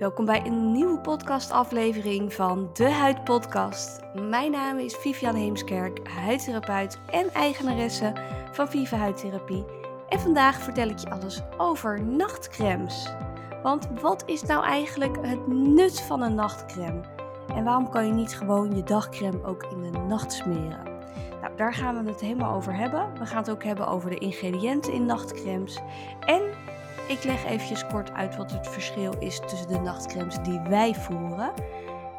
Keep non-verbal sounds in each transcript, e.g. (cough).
Welkom bij een nieuwe podcastaflevering van De Huid Podcast. Mijn naam is Vivian Heemskerk, huidtherapeut en eigenaresse van Viva Huidtherapie. En vandaag vertel ik je alles over nachtcremes. Want wat is nou eigenlijk het nut van een nachtcreme? En waarom kan je niet gewoon je dagcreme ook in de nacht smeren? Nou, daar gaan we het helemaal over hebben. We gaan het ook hebben over de ingrediënten in nachtcremes. En ik leg eventjes kort uit wat het verschil is tussen de nachtcremes die wij voeren.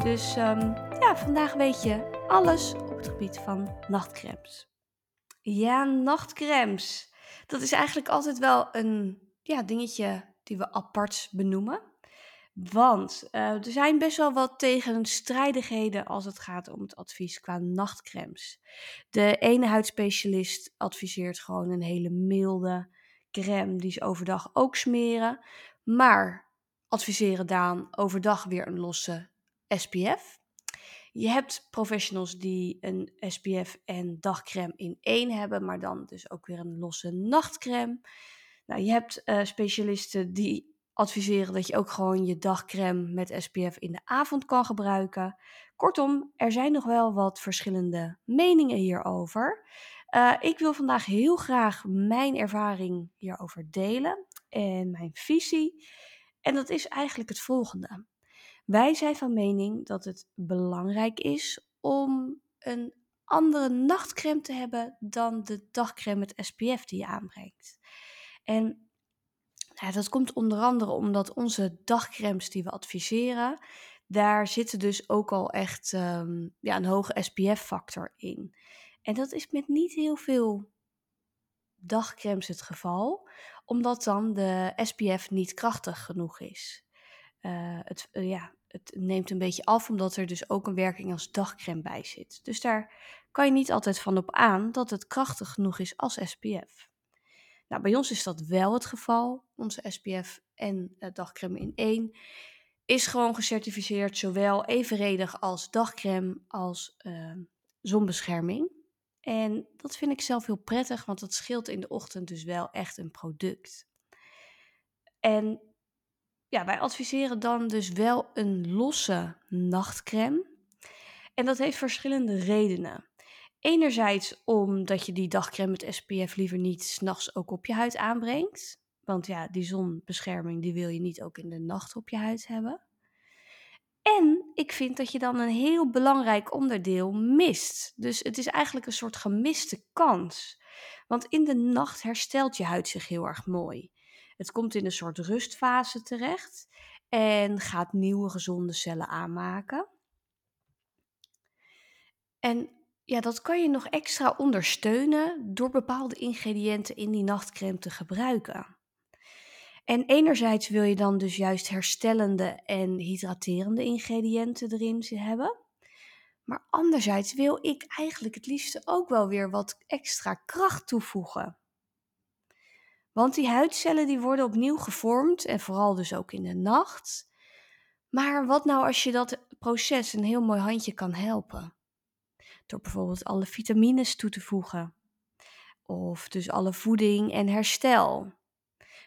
Dus um, ja, vandaag weet je alles op het gebied van nachtcremes. Ja, nachtcremes. Dat is eigenlijk altijd wel een ja, dingetje die we apart benoemen. Want uh, er zijn best wel wat tegenstrijdigheden als het gaat om het advies qua nachtcremes. De ene huidspecialist adviseert gewoon een hele milde crème die ze overdag ook smeren. Maar adviseren dan overdag weer een losse SPF. Je hebt professionals die een SPF en dagcrème in één hebben, maar dan dus ook weer een losse nachtcrème. Nou, je hebt uh, specialisten die adviseren dat je ook gewoon je dagcrème met SPF in de avond kan gebruiken. Kortom, er zijn nog wel wat verschillende meningen hierover. Uh, ik wil vandaag heel graag mijn ervaring hierover delen en mijn visie. En dat is eigenlijk het volgende. Wij zijn van mening dat het belangrijk is om een andere nachtcreme te hebben dan de dagcreme met SPF die je aanbrengt. En ja, dat komt onder andere omdat onze dagcremes die we adviseren, daar zitten dus ook al echt um, ja, een hoge SPF-factor in. En dat is met niet heel veel dagcremes het geval, omdat dan de SPF niet krachtig genoeg is. Uh, het, uh, ja, het neemt een beetje af, omdat er dus ook een werking als dagcreme bij zit. Dus daar kan je niet altijd van op aan dat het krachtig genoeg is als SPF. Nou, bij ons is dat wel het geval. Onze SPF en uh, dagcreme in één is gewoon gecertificeerd, zowel evenredig als dagcreme als zonbescherming. En dat vind ik zelf heel prettig, want dat scheelt in de ochtend dus wel echt een product. En ja, wij adviseren dan dus wel een losse nachtcreme. En dat heeft verschillende redenen. Enerzijds omdat je die dagcreme met SPF liever niet s'nachts ook op je huid aanbrengt. Want ja, die zonbescherming die wil je niet ook in de nacht op je huid hebben. En ik vind dat je dan een heel belangrijk onderdeel mist. Dus het is eigenlijk een soort gemiste kans. Want in de nacht herstelt je huid zich heel erg mooi. Het komt in een soort rustfase terecht en gaat nieuwe gezonde cellen aanmaken. En ja, dat kan je nog extra ondersteunen door bepaalde ingrediënten in die nachtcreme te gebruiken. En enerzijds wil je dan dus juist herstellende en hydraterende ingrediënten erin hebben. Maar anderzijds wil ik eigenlijk het liefste ook wel weer wat extra kracht toevoegen. Want die huidcellen die worden opnieuw gevormd en vooral dus ook in de nacht. Maar wat nou als je dat proces een heel mooi handje kan helpen? Door bijvoorbeeld alle vitamines toe te voegen. Of dus alle voeding en herstel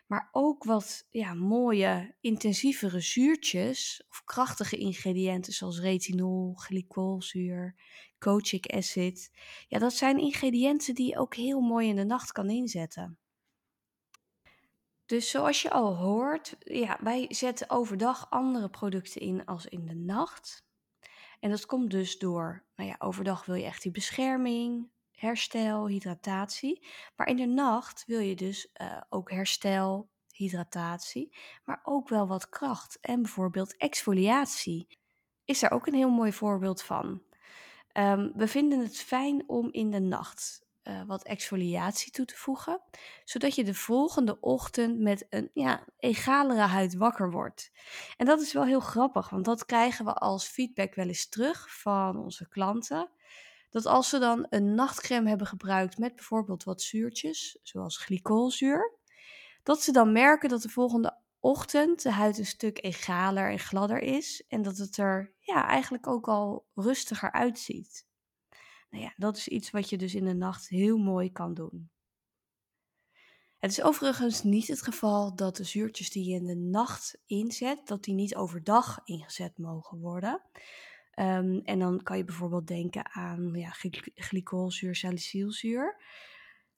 maar ook wat ja, mooie, intensievere zuurtjes of krachtige ingrediënten zoals retinol, glycolzuur, kojic acid. Ja, dat zijn ingrediënten die je ook heel mooi in de nacht kan inzetten. Dus zoals je al hoort, ja, wij zetten overdag andere producten in als in de nacht. En dat komt dus door, nou ja, overdag wil je echt die bescherming, herstel, hydratatie. Maar in de nacht wil je dus uh, ook herstel, hydratatie, maar ook wel wat kracht. En bijvoorbeeld exfoliatie is daar ook een heel mooi voorbeeld van. Um, we vinden het fijn om in de nacht uh, wat exfoliatie toe te voegen, zodat je de volgende ochtend met een ja, egalere huid wakker wordt. En dat is wel heel grappig, want dat krijgen we als feedback wel eens terug van onze klanten dat als ze dan een nachtcreme hebben gebruikt met bijvoorbeeld wat zuurtjes, zoals glycolzuur, dat ze dan merken dat de volgende ochtend de huid een stuk egaler en gladder is en dat het er ja, eigenlijk ook al rustiger uitziet. Nou ja, dat is iets wat je dus in de nacht heel mooi kan doen. Het is overigens niet het geval dat de zuurtjes die je in de nacht inzet, dat die niet overdag ingezet mogen worden. Ehm, en dan kan je bijvoorbeeld denken aan ja, glycolzuur, salicylzuur.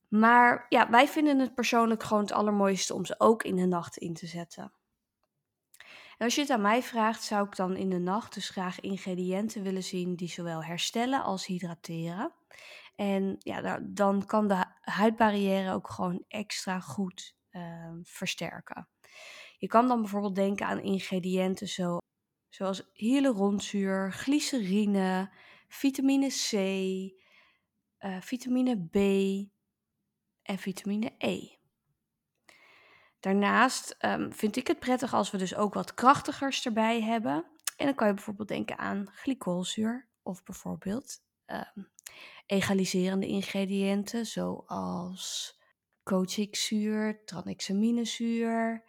Maar ja, wij vinden het persoonlijk gewoon het allermooiste om ze ook in de nacht in te zetten. En als je het aan mij vraagt, zou ik dan in de nacht dus graag ingrediënten willen zien die zowel herstellen als hydrateren. En ja, dan kan de huidbarrière ook gewoon extra goed uh, versterken. Je kan dan bijvoorbeeld denken aan ingrediënten zo, zoals hyaluronzuur, glycerine, vitamine C, uh, vitamine B en vitamine E. Daarnaast um, vind ik het prettig als we dus ook wat krachtigers erbij hebben. En dan kan je bijvoorbeeld denken aan glycolzuur of bijvoorbeeld um, egaliserende ingrediënten zoals kochikzuur, tranexaminezuur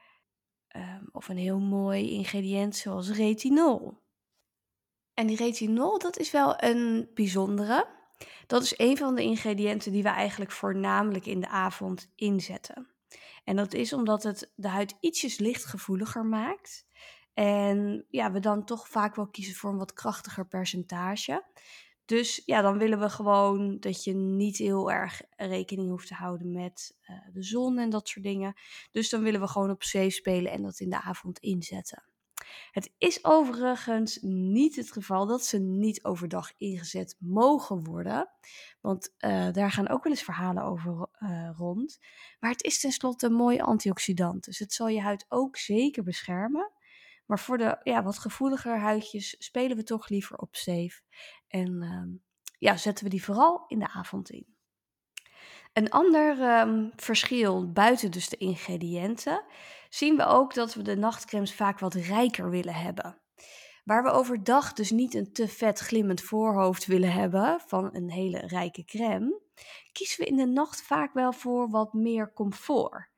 um, of een heel mooi ingrediënt zoals retinol. En die retinol, dat is wel een bijzondere. Dat is een van de ingrediënten die we eigenlijk voornamelijk in de avond inzetten. En dat is omdat het de huid ietsjes lichtgevoeliger maakt. En ja, we dan toch vaak wel kiezen voor een wat krachtiger percentage. Dus ja, dan willen we gewoon dat je niet heel erg rekening hoeft te houden met uh, de zon en dat soort dingen. Dus dan willen we gewoon op safe spelen en dat in de avond inzetten. Het is overigens niet het geval dat ze niet overdag ingezet mogen worden. Want uh, daar gaan ook wel eens verhalen over uh, rond. Maar het is tenslotte een mooi antioxidant. Dus het zal je huid ook zeker beschermen. Maar voor de ja, wat gevoeliger huidjes spelen we toch liever op safe. En uh, ja, zetten we die vooral in de avond in. Een ander um, verschil buiten dus de ingrediënten zien we ook dat we de nachtcremes vaak wat rijker willen hebben. Waar we overdag dus niet een te vet glimmend voorhoofd willen hebben van een hele rijke crème, kiezen we in de nacht vaak wel voor wat meer comfort.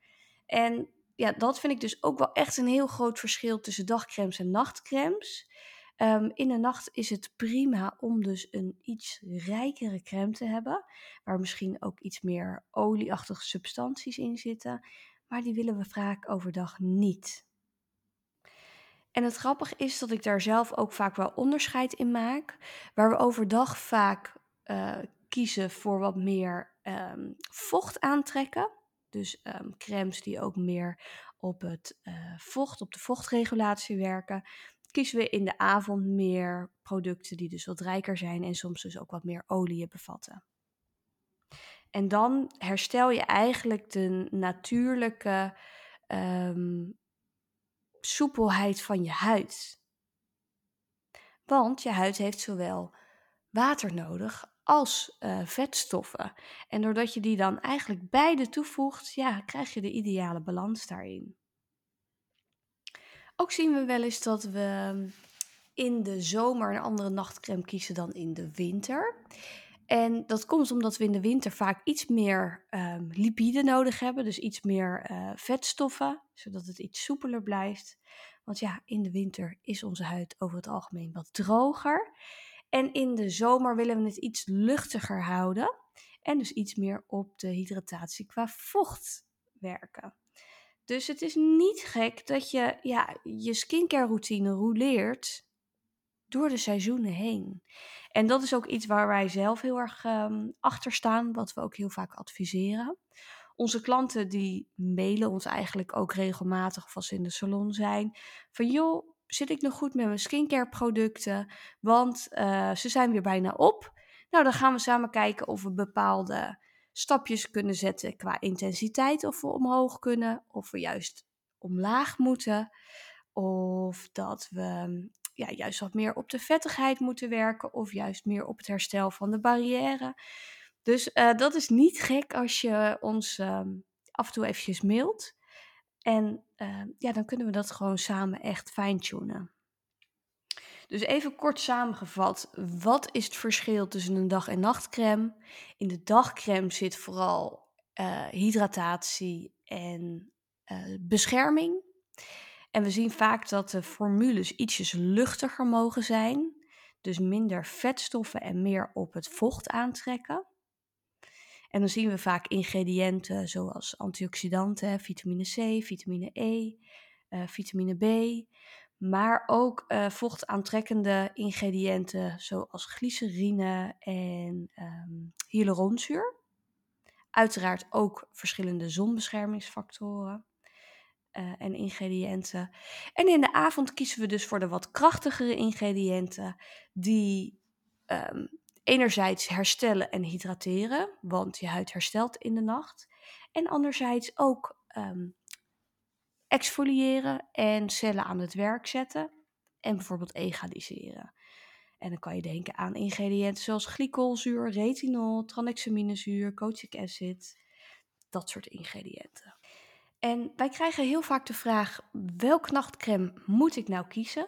En ja, dat vind ik dus ook wel echt een heel groot verschil tussen dagcremes en nachtcremes. Um, in de nacht is het prima om dus een iets rijkere crème te hebben, waar misschien ook iets meer olieachtige substanties in zitten, maar die willen we vaak overdag niet. En het grappige is dat ik daar zelf ook vaak wel onderscheid in maak, waar we overdag vaak uh, kiezen voor wat meer um, vocht aantrekken. Dus um, crèmes die ook meer op het uh, vocht, op de vochtregulatie werken kiezen we in de avond meer producten die dus wat rijker zijn en soms dus ook wat meer olie bevatten. En dan herstel je eigenlijk de natuurlijke um, soepelheid van je huid. Want je huid heeft zowel water nodig als uh, vetstoffen. En doordat je die dan eigenlijk beide toevoegt, ja, krijg je de ideale balans daarin. Ook zien we wel eens dat we in de zomer een andere nachtcreme kiezen dan in de winter. En dat komt omdat we in de winter vaak iets meer um, lipide nodig hebben, dus iets meer uh, vetstoffen, zodat het iets soepeler blijft. Want ja, in de winter is onze huid over het algemeen wat droger. En in de zomer willen we het iets luchtiger houden en dus iets meer op de hydratatie qua vocht werken. Dus het is niet gek dat je ja, je skincare routine rouleert door de seizoenen heen. En dat is ook iets waar wij zelf heel erg um, achter staan, wat we ook heel vaak adviseren. Onze klanten die mailen ons eigenlijk ook regelmatig als ze in de salon zijn. Van joh, zit ik nog goed met mijn skincare producten? Want uh, ze zijn weer bijna op. Nou, dan gaan we samen kijken of we bepaalde stapjes kunnen zetten qua intensiteit, of we omhoog kunnen, of we juist omlaag moeten, of dat we ja, juist wat meer op de vettigheid moeten werken, of juist meer op het herstel van de barrière. Dus uh, dat is niet gek als je ons uh, af en toe eventjes mailt. En uh, ja, dan kunnen we dat gewoon samen echt fine-tunen. Dus even kort samengevat, wat is het verschil tussen een dag- en nachtcreme? In de dagcreme zit vooral uh, hydratatie en uh, bescherming. En we zien vaak dat de formules ietsjes luchtiger mogen zijn. Dus minder vetstoffen en meer op het vocht aantrekken. En dan zien we vaak ingrediënten zoals antioxidanten, vitamine C, vitamine E, uh, vitamine B, maar ook uh, vochtaantrekkende ingrediënten zoals glycerine en um, hyaluronzuur. Uiteraard ook verschillende zonbeschermingsfactoren uh, en ingrediënten. En in de avond kiezen we dus voor de wat krachtigere ingrediënten die um, enerzijds herstellen en hydrateren, want je huid herstelt in de nacht. En anderzijds ook um, exfoliëren en cellen aan het werk zetten en bijvoorbeeld egaliseren. En dan kan je denken aan ingrediënten zoals glycolzuur, retinol, tranexaminezuur, kojic acid, dat soort ingrediënten. En wij krijgen heel vaak de vraag: welk nachtcreme moet ik nou kiezen?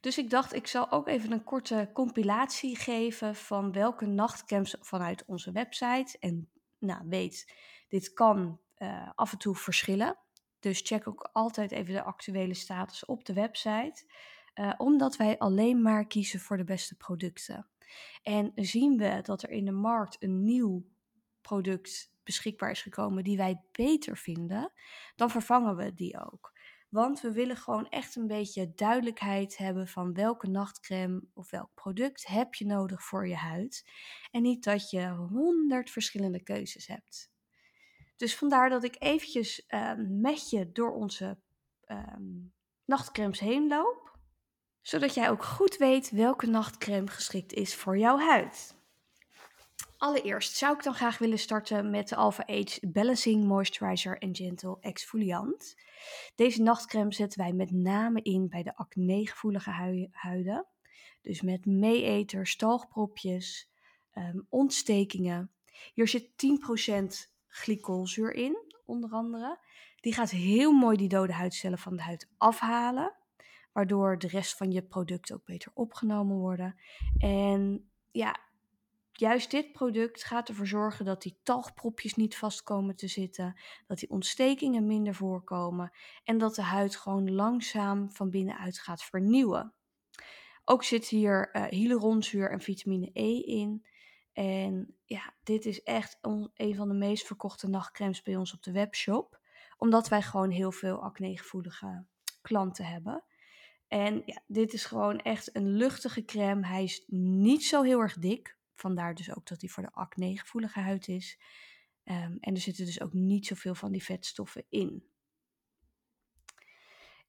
Dus ik dacht, ik zal ook even een korte compilatie geven van welke nachtcremes vanuit onze website. En nou, weet, dit kan uh, af en toe verschillen. Dus check ook altijd even de actuele status op de website. Uh, omdat wij alleen maar kiezen voor de beste producten. En zien we dat er in de markt een nieuw product beschikbaar is gekomen die wij beter vinden, dan vervangen we die ook. Want we willen gewoon echt een beetje duidelijkheid hebben van welke nachtcreme of welk product heb je nodig voor je huid. En niet dat je honderd verschillende keuzes hebt. Dus vandaar dat ik eventjes uh, met je door onze uh, nachtcremes heen loop. Zodat jij ook goed weet welke nachtcreme geschikt is voor jouw huid. Allereerst zou ik dan graag willen starten met de Alpha Age Balancing Moisturizer and Gentle Exfoliant. Deze nachtcreme zetten wij met name in bij de acne-gevoelige huiden. Dus met meeeters, stalgpropjes, um, ontstekingen. Hier zit 10% glycolzuur in, onder andere. Die gaat heel mooi die dode huidcellen van de huid afhalen, waardoor de rest van je product ook beter opgenomen worden. En ja, juist dit product gaat ervoor zorgen dat die talgpropjes niet vast komen te zitten, dat die ontstekingen minder voorkomen en dat de huid gewoon langzaam van binnenuit gaat vernieuwen. Ook zit hier uh, hyaluronzuur en vitamine E in. En ja, dit is echt een van de meest verkochte nachtcremes bij ons op de webshop. Omdat wij gewoon heel veel acnegevoelige klanten hebben. En ja, dit is gewoon echt een luchtige crème. Hij is niet zo heel erg dik. Vandaar dus ook dat hij voor de acnegevoelige huid is. Um, en er zitten dus ook niet zoveel van die vetstoffen in.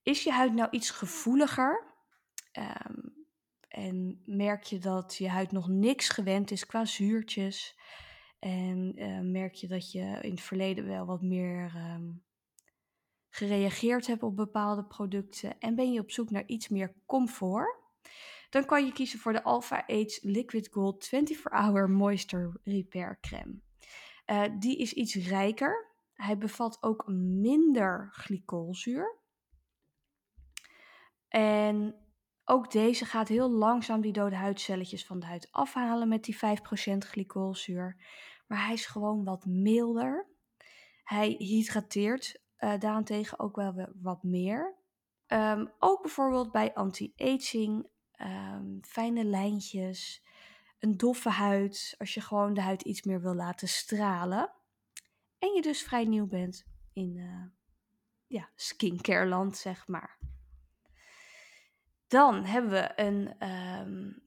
Is je huid nou iets gevoeliger? Um, en merk je dat je huid nog niks gewend is qua zuurtjes. En uh, merk je dat je in het verleden wel wat meer um, gereageerd hebt op bepaalde producten. En ben je op zoek naar iets meer comfort. Dan kan je kiezen voor de Alpha Age Liquid Gold 24 Hour Moisture Repair Crème. Uh, die is iets rijker. Hij bevat ook minder glycolzuur. En ook deze gaat heel langzaam die dode huidcelletjes van de huid afhalen met die 5% glycolzuur. Maar hij is gewoon wat milder. Hij hydrateert uh, daarentegen ook wel wat meer. Um, ook bijvoorbeeld bij anti-aging, um, fijne lijntjes, een doffe huid, als je gewoon de huid iets meer wil laten stralen. En je dus vrij nieuw bent in uh, ja, skincare land, zeg maar. Dan hebben we een um,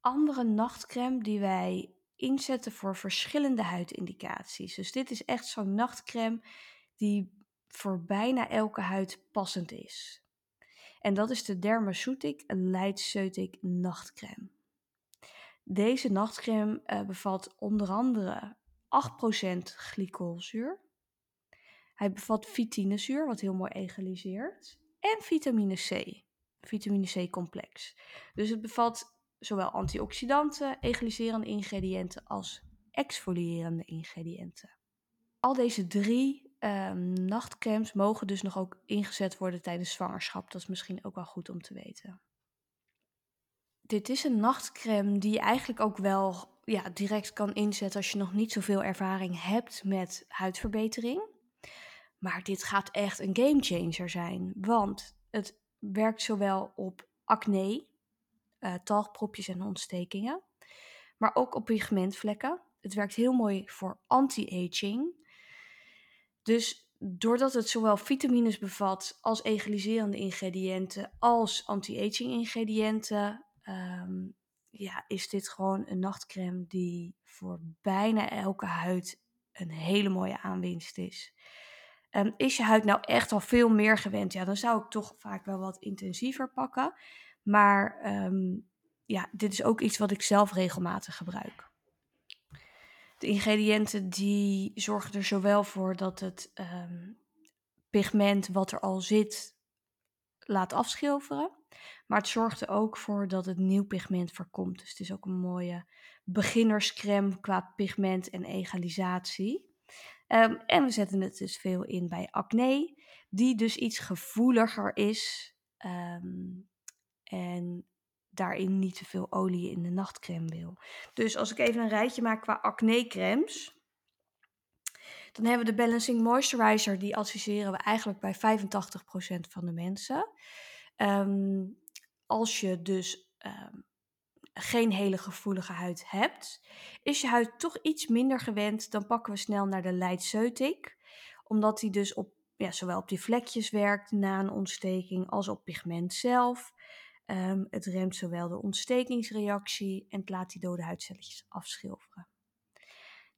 andere nachtcreme die wij inzetten voor verschillende huidindicaties. Dus dit is echt zo'n nachtcreme die voor bijna elke huid passend is. En dat is de Dermaceutic Lightseutic nachtcreme. Deze nachtcreme uh, bevat onder andere 8% glycolzuur. Hij bevat vitinezuur, wat heel mooi egaliseert. En vitamine C vitamine C complex. Dus het bevat zowel antioxidanten, egaliserende ingrediënten als exfolierende ingrediënten. Al deze drie um, nachtcremes mogen dus nog ook ingezet worden tijdens zwangerschap. Dat is misschien ook wel goed om te weten. Dit is een nachtcreme die je eigenlijk ook wel ja, direct kan inzetten als je nog niet zoveel ervaring hebt met huidverbetering. Maar dit gaat echt een gamechanger zijn, want het werkt zowel op acne, uh, talgpropjes en ontstekingen, maar ook op pigmentvlekken. het werkt heel mooi voor anti-aging. Dus doordat het zowel vitamines bevat als egaliserende ingrediënten als anti-aging ingrediënten, ehm, ja, is dit gewoon een nachtcreme die voor bijna elke huid een hele mooie aanwinst is. Um, is je huid nou echt al veel meer gewend? Ja, dan zou ik toch vaak wel wat intensiever pakken. Maar ehm, ja, dit is ook iets wat ik zelf regelmatig gebruik. De ingrediënten die zorgen er zowel voor dat het um, pigment wat er al zit laat afschilferen. Maar het zorgt er ook voor dat het nieuw pigment voorkomt. Dus het is ook een mooie beginnerscreme qua pigment en egalisatie. Um, en we zetten het dus veel in bij acne, die dus iets gevoeliger is. Um, en daarin niet te veel olie in de nachtcreme wil. Dus als ik even een rijtje maak qua acne-crèmes. Dan hebben we de Balancing Moisturizer. Die adviseren we eigenlijk bij 85% van de mensen. Um, als je dus geen hele gevoelige huid hebt, is je huid toch iets minder gewend. Dan pakken we snel naar de Lightseutic. Omdat die dus op, ja, zowel op die vlekjes werkt na een ontsteking als op pigment zelf. Um, het remt zowel de ontstekingsreactie en het laat die dode huidcelletjes afschilferen.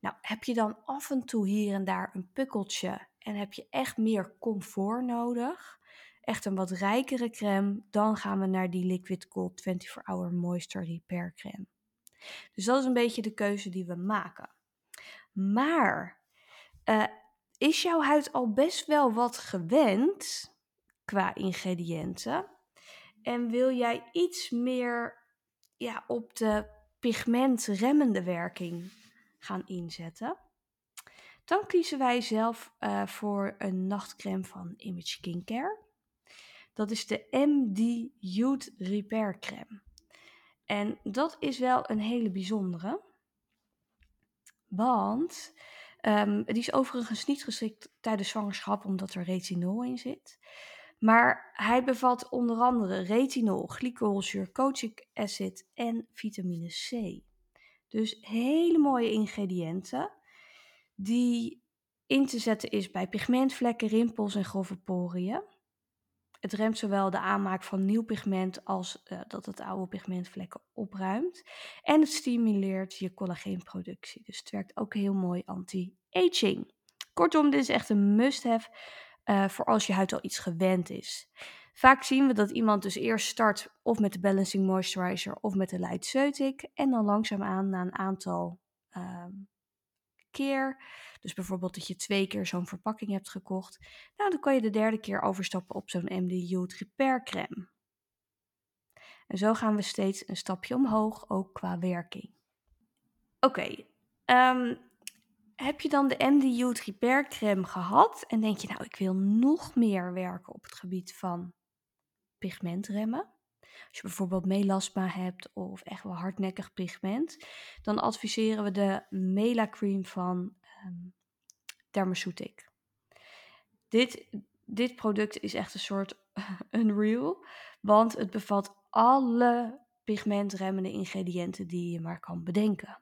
Nou, heb je dan af en toe hier en daar een pukkeltje en heb je echt meer comfort nodig, echt een wat rijkere crème, dan gaan we naar die Liquid Gold 24 Hour Moisture Repair crème. Dus dat is een beetje de keuze die we maken. Maar uh, is jouw huid al best wel wat gewend qua ingrediënten? En wil jij iets meer ja, op de pigmentremmende werking gaan inzetten? Dan kiezen wij zelf uh, voor een nachtcreme van Image Skincare. Dat is de MD Youth Repair Crème. En dat is wel een hele bijzondere. Want um, die is overigens niet geschikt tijdens zwangerschap, omdat er retinol in zit. Maar hij bevat onder andere retinol, glycolzuur, kojic acid en vitamine C. Dus hele mooie ingrediënten die in te zetten is bij pigmentvlekken, rimpels en grove poriën. Het remt zowel de aanmaak van nieuw pigment als uh, dat het oude pigmentvlekken opruimt. En het stimuleert je collageenproductie. Dus het werkt ook heel mooi anti-aging. Kortom, dit is echt een must-have uh, voor als je huid al iets gewend is. Vaak zien we dat iemand dus eerst start of met de Balancing Moisturizer of met de Light Ceutic en dan langzaamaan na een aantal uh, keer, dus bijvoorbeeld dat je twee keer zo'n verpakking hebt gekocht, nou dan kan je de derde keer overstappen op zo'n MD Repair Crème. En zo gaan we steeds een stapje omhoog, ook qua werking. Oké, um, heb je dan de MD Repair Crème gehad en denk je nou ik wil nog meer werken op het gebied van pigmentremmen? Als je bijvoorbeeld melasma hebt of echt wel hardnekkig pigment, dan adviseren we de Mela Cream van um. Dit, dit product is echt een soort (laughs) unreal, want het bevat alle pigmentremmende ingrediënten die je maar kan bedenken.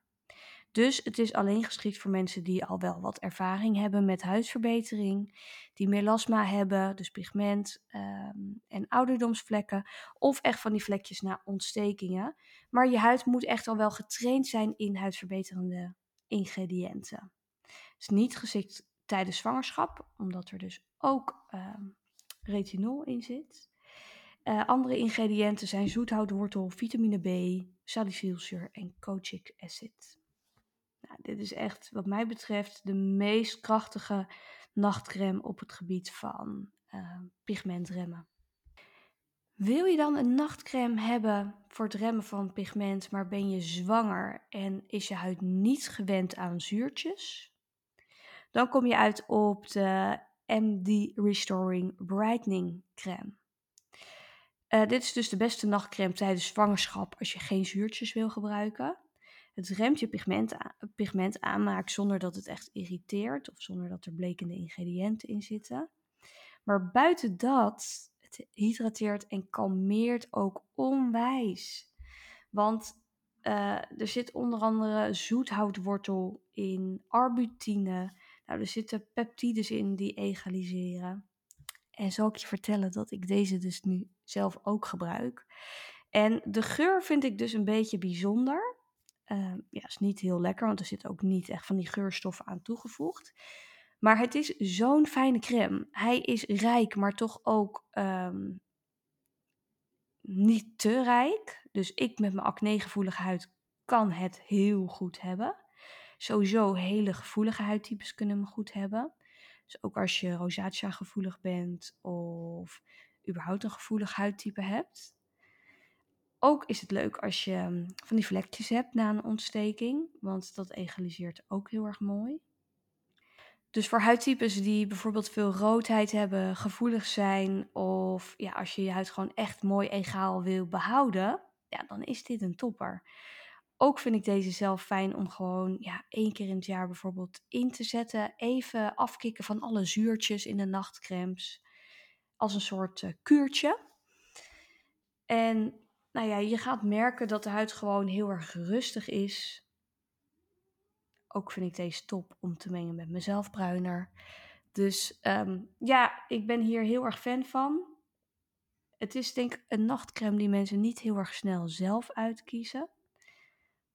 Dus het is alleen geschikt voor mensen die al wel wat ervaring hebben met huidverbetering, die melasma hebben, dus pigment um, en ouderdomsvlekken, of echt van die vlekjes na ontstekingen. Maar je huid moet echt al wel getraind zijn in huidverbeterende ingrediënten. Het is niet geschikt tijdens zwangerschap, omdat er dus ook um, retinol in zit. Uh, andere ingrediënten zijn zoethoutwortel, vitamine B, salicylzuur en kojic acid. Dit is echt, wat mij betreft, de meest krachtige nachtcreme op het gebied van uh, pigmentremmen. Wil je dan een nachtcreme hebben voor het remmen van pigment, maar ben je zwanger en is je huid niet gewend aan zuurtjes? Dan kom je uit op de MD Restoring Brightening Crème. Uh, dit is dus de beste nachtcreme tijdens zwangerschap als je geen zuurtjes wil gebruiken. Het remt je pigment, pigment aanmaakt zonder dat het echt irriteert of zonder dat er blekende ingrediënten in zitten. Maar buiten dat, het hydrateert en kalmeert ook onwijs. Want Uh, er zit onder andere zoethoutwortel in, arbutine. Nou, er zitten peptides in die egaliseren. En zal ik je vertellen dat ik deze dus nu zelf ook gebruik. En de geur vind ik dus een beetje bijzonder. Uh, ja, is niet heel lekker, want er zit ook niet echt van die geurstoffen aan toegevoegd. Maar het is zo'n fijne crème. Hij is rijk, maar toch ook um, niet te rijk. Dus ik met mijn acnegevoelige huid kan het heel goed hebben. Sowieso hele gevoelige huidtypes kunnen hem goed hebben. Dus ook als je rosacea gevoelig bent of überhaupt een gevoelig huidtype hebt. Ook is het leuk als je hm, van die vlekjes hebt na een ontsteking, want dat egaliseert ook heel erg mooi. Dus voor huidtypes die bijvoorbeeld veel roodheid hebben, gevoelig zijn of ja, als je je huid gewoon echt mooi egaal wil behouden, ja, dan is dit een topper. Ook vind ik deze zelf fijn om gewoon ja, één keer in het jaar bijvoorbeeld in te zetten. Even afkicken van alle zuurtjes in de nachtcremes. Als een soort uh, kuurtje. En nou ja, je gaat merken dat de huid gewoon heel erg rustig is. Ook vind ik deze top om te mengen met mezelf bruiner. Dus um, ja, ik ben hier heel erg fan van. Het is denk ik een nachtcreme die mensen niet heel erg snel zelf uitkiezen.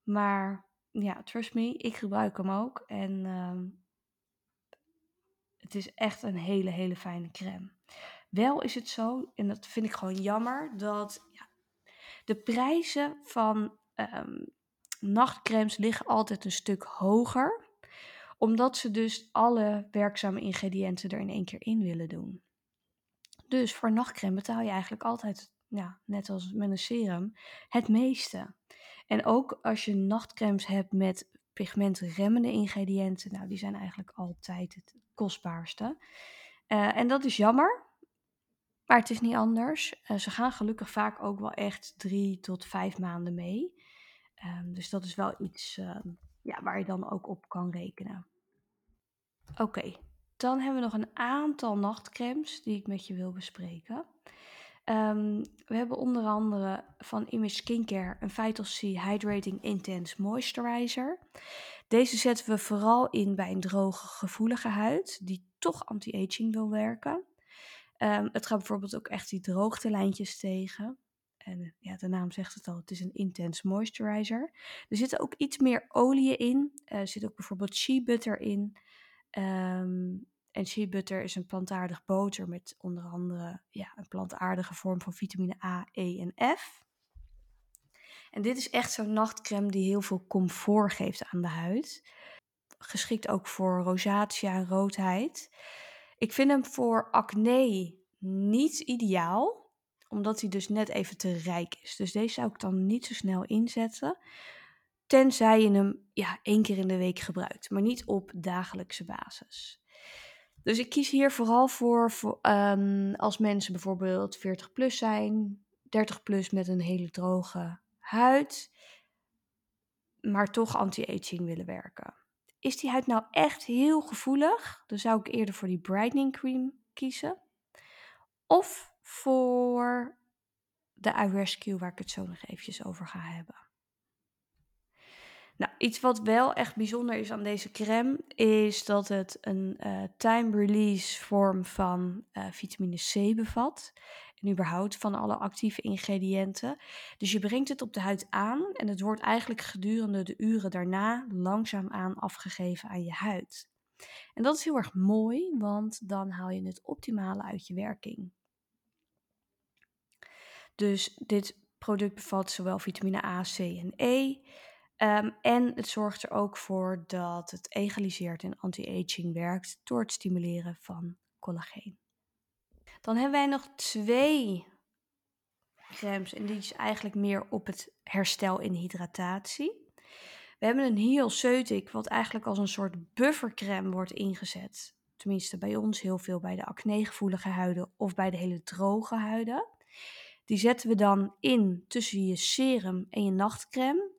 Maar ja, trust me, ik gebruik hem ook. En um, het is echt een hele, hele fijne crème. Wel is het zo, en dat vind ik gewoon jammer, dat ja, de prijzen van um, nachtcremes liggen altijd een stuk hoger. Omdat ze dus alle werkzame ingrediënten er in één keer in willen doen. Dus voor nachtcreme betaal je eigenlijk altijd, ja, net als met een serum, het meeste. En ook als je nachtcremes hebt met pigmentremmende ingrediënten, nou, die zijn eigenlijk altijd het kostbaarste. Uh, en dat is jammer, maar het is niet anders. Uh, ze gaan gelukkig vaak ook wel echt drie tot vijf maanden mee. Um, dus dat is wel iets uh, ja, waar je dan ook op kan rekenen. Oké, dan hebben we nog een aantal nachtcremes die ik met je wil bespreken. Um, we hebben onder andere van Image Skincare een Vital C Hydrating Intense Moisturizer. Deze zetten we vooral in bij een droge, gevoelige huid die toch anti-aging wil werken. Um, het gaat bijvoorbeeld ook echt die droogtelijntjes tegen. En ja, de naam zegt het al, het is een intense moisturizer. Er zitten ook iets meer olie in. Er zit ook bijvoorbeeld shea butter in. Um, en shea butter is een plantaardig boter met onder andere ja, een plantaardige vorm van vitamine A, E en F. En dit is echt zo'n nachtcreme die heel veel comfort geeft aan de huid. Geschikt ook voor rosacea en roodheid. Ik vind hem voor acne niet ideaal, omdat hij dus net even te rijk is. Dus deze zou ik dan niet zo snel inzetten. Tenzij je hem ja, één keer in de week gebruikt, maar niet op dagelijkse basis. Dus ik kies hier vooral voor, um, als mensen bijvoorbeeld 40 plus zijn, 30 plus met een hele droge huid, maar toch anti-aging willen werken. Is die huid nou echt heel gevoelig? Dan zou ik eerder voor die brightening cream kiezen. Of voor de iRescue, waar ik het zo nog eventjes over ga hebben. Nou, iets wat wel echt bijzonder is aan deze crème, is dat het een uh, time-release vorm van uh, vitamine C bevat. En überhaupt van alle actieve ingrediënten. Dus je brengt het op de huid aan en het wordt eigenlijk gedurende de uren daarna langzaamaan afgegeven aan je huid. En dat is heel erg mooi, want dan haal je het optimale uit je werking. Dus dit product bevat zowel vitamine A, C en E. Um, en het zorgt er ook voor dat het egaliseert en anti-aging werkt door het stimuleren van collageen. Dan hebben wij nog twee crèmes en die is eigenlijk meer op het herstel en hydratatie. We hebben een Heal Ceutic wat eigenlijk als een soort buffercrème wordt ingezet. Tenminste bij ons heel veel bij de acnegevoelige huiden of bij de hele droge huiden. Die zetten we dan in tussen je serum en je nachtcrème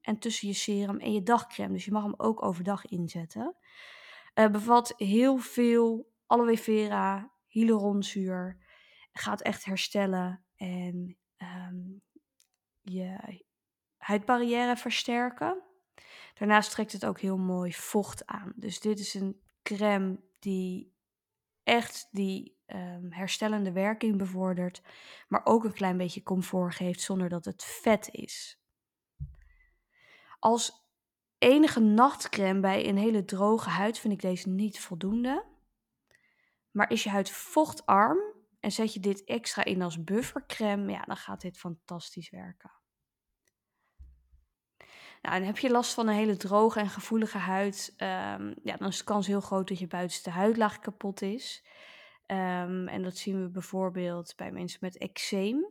en tussen je serum en je dagcreme. Dus je mag hem ook overdag inzetten. Bevat heel veel aloe vera, hyaluronzuur. Gaat echt herstellen en um, je huidbarrière versterken. Daarnaast trekt het ook heel mooi vocht aan. Dus dit is een crème die echt die ehm, herstellende werking bevordert, maar ook een klein beetje comfort geeft zonder dat het vet is. Als enige nachtcrème bij een hele droge huid vind ik deze niet voldoende. Maar is je huid vochtarm en zet je dit extra in als buffercrème, ja, dan gaat dit fantastisch werken. Nou, en heb je last van een hele droge en gevoelige huid, um, ja, dan is de kans heel groot dat je buitenste huidlaag kapot is. Um, en dat zien we bijvoorbeeld bij mensen met eczeem.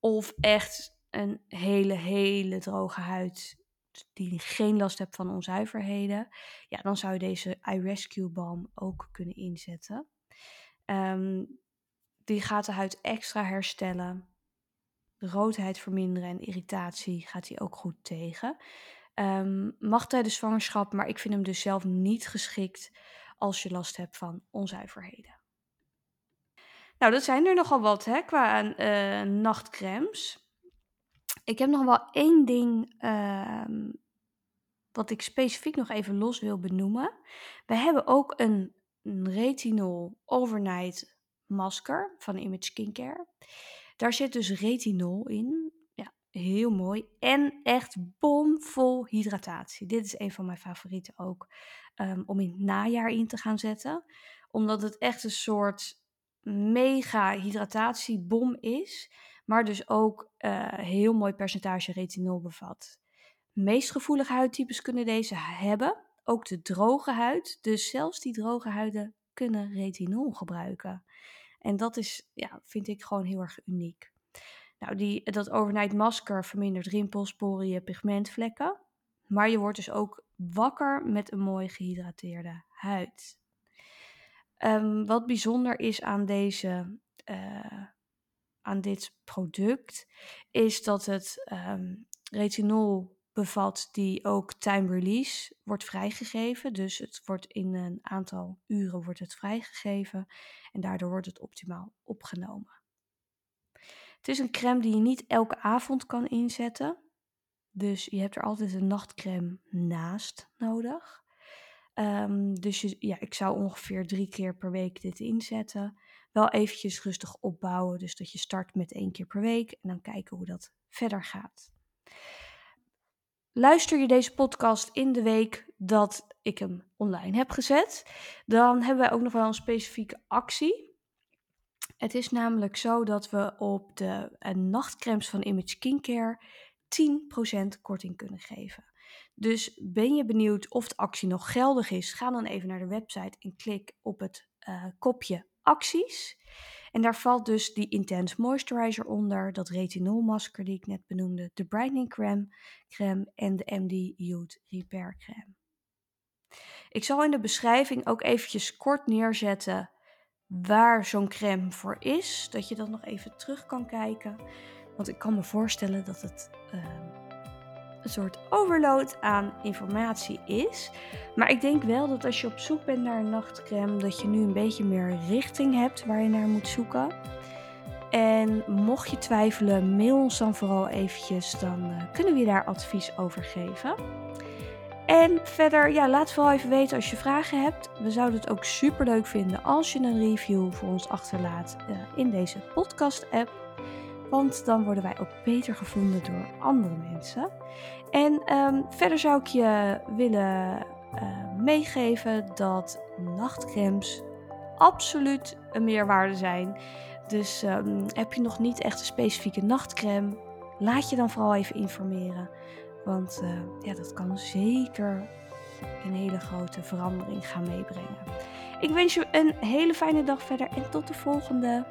Of echt een hele, hele droge huid die geen last hebt van onzuiverheden. Ja, dan zou je deze iRescue balm ook kunnen inzetten. Um, die gaat de huid extra herstellen roodheid verminderen en irritatie gaat hij ook goed tegen. Um, mag tijdens zwangerschap, maar ik vind hem dus zelf niet geschikt als je last hebt van onzuiverheden. Nou, dat zijn er nogal wat hè, qua uh, nachtcremes. Ik heb nog wel één ding uh, wat ik specifiek nog even los wil benoemen. We hebben ook een, een retinol overnight masker van Image Skincare. Daar zit dus retinol in. Ja, heel mooi. En echt bomvol hydratatie. Dit is een van mijn favorieten ook. Um, om in het najaar in te gaan zetten. Omdat het echt een soort mega hydratatiebom is. Maar dus ook uh, heel mooi percentage retinol bevat. Meest gevoelige huidtypes kunnen deze hebben. Ook de droge huid. Dus zelfs die droge huiden kunnen retinol gebruiken. En dat is, ja, vind ik gewoon heel erg uniek. Nou, die, dat overnight masker vermindert rimpels, poriën, pigmentvlekken. Maar je wordt dus ook wakker met een mooi gehydrateerde huid. Um, wat bijzonder is aan, deze, uh, aan dit product, is dat het um, retinol bevat die ook time release wordt vrijgegeven. Dus het wordt in een aantal uren wordt het vrijgegeven en daardoor wordt het optimaal opgenomen. Het is een crème die je niet elke avond kan inzetten. Dus je hebt er altijd een nachtcrème naast nodig. Um, dus je, ja, ik zou ongeveer drie keer per week dit inzetten. Wel eventjes rustig opbouwen. Dus dat je start met één keer per week en dan kijken hoe dat verder gaat. Luister je deze podcast in de week dat ik hem online heb gezet, dan hebben wij ook nog wel een specifieke actie. Het is namelijk zo dat we op de uh, nachtcremes van Image Skincare 10% korting kunnen geven. Dus ben je benieuwd of de actie nog geldig is? Ga dan even naar de website en klik op het uh, kopje acties. En daar valt dus die Intense Moisturizer onder, dat retinolmasker die ik net benoemde, de Brightening Creme, crème en de MD Youth Repair Creme. Ik zal in de beschrijving ook eventjes kort neerzetten waar zo'n crème voor is, dat je dat nog even terug kan kijken. Want ik kan me voorstellen dat het uh, een soort overload aan informatie is. Maar ik denk wel dat als je op zoek bent naar een nachtcrème, dat je nu een beetje meer richting hebt waar je naar moet zoeken. En mocht je twijfelen, mail ons dan vooral eventjes, dan uh, kunnen we je daar advies over geven. En verder, ja, laat vooral even weten als je vragen hebt. We zouden het ook super leuk vinden als je een review voor ons achterlaat uh, in deze podcast-app. Want dan worden wij ook beter gevonden door andere mensen. En um, verder zou ik je willen uh, meegeven dat nachtcremes absoluut een meerwaarde zijn. Dus um, heb je nog niet echt een specifieke nachtcreme, laat je dan vooral even informeren. Want uh, ja, dat kan zeker een hele grote verandering gaan meebrengen. Ik wens je een hele fijne dag verder en tot de volgende.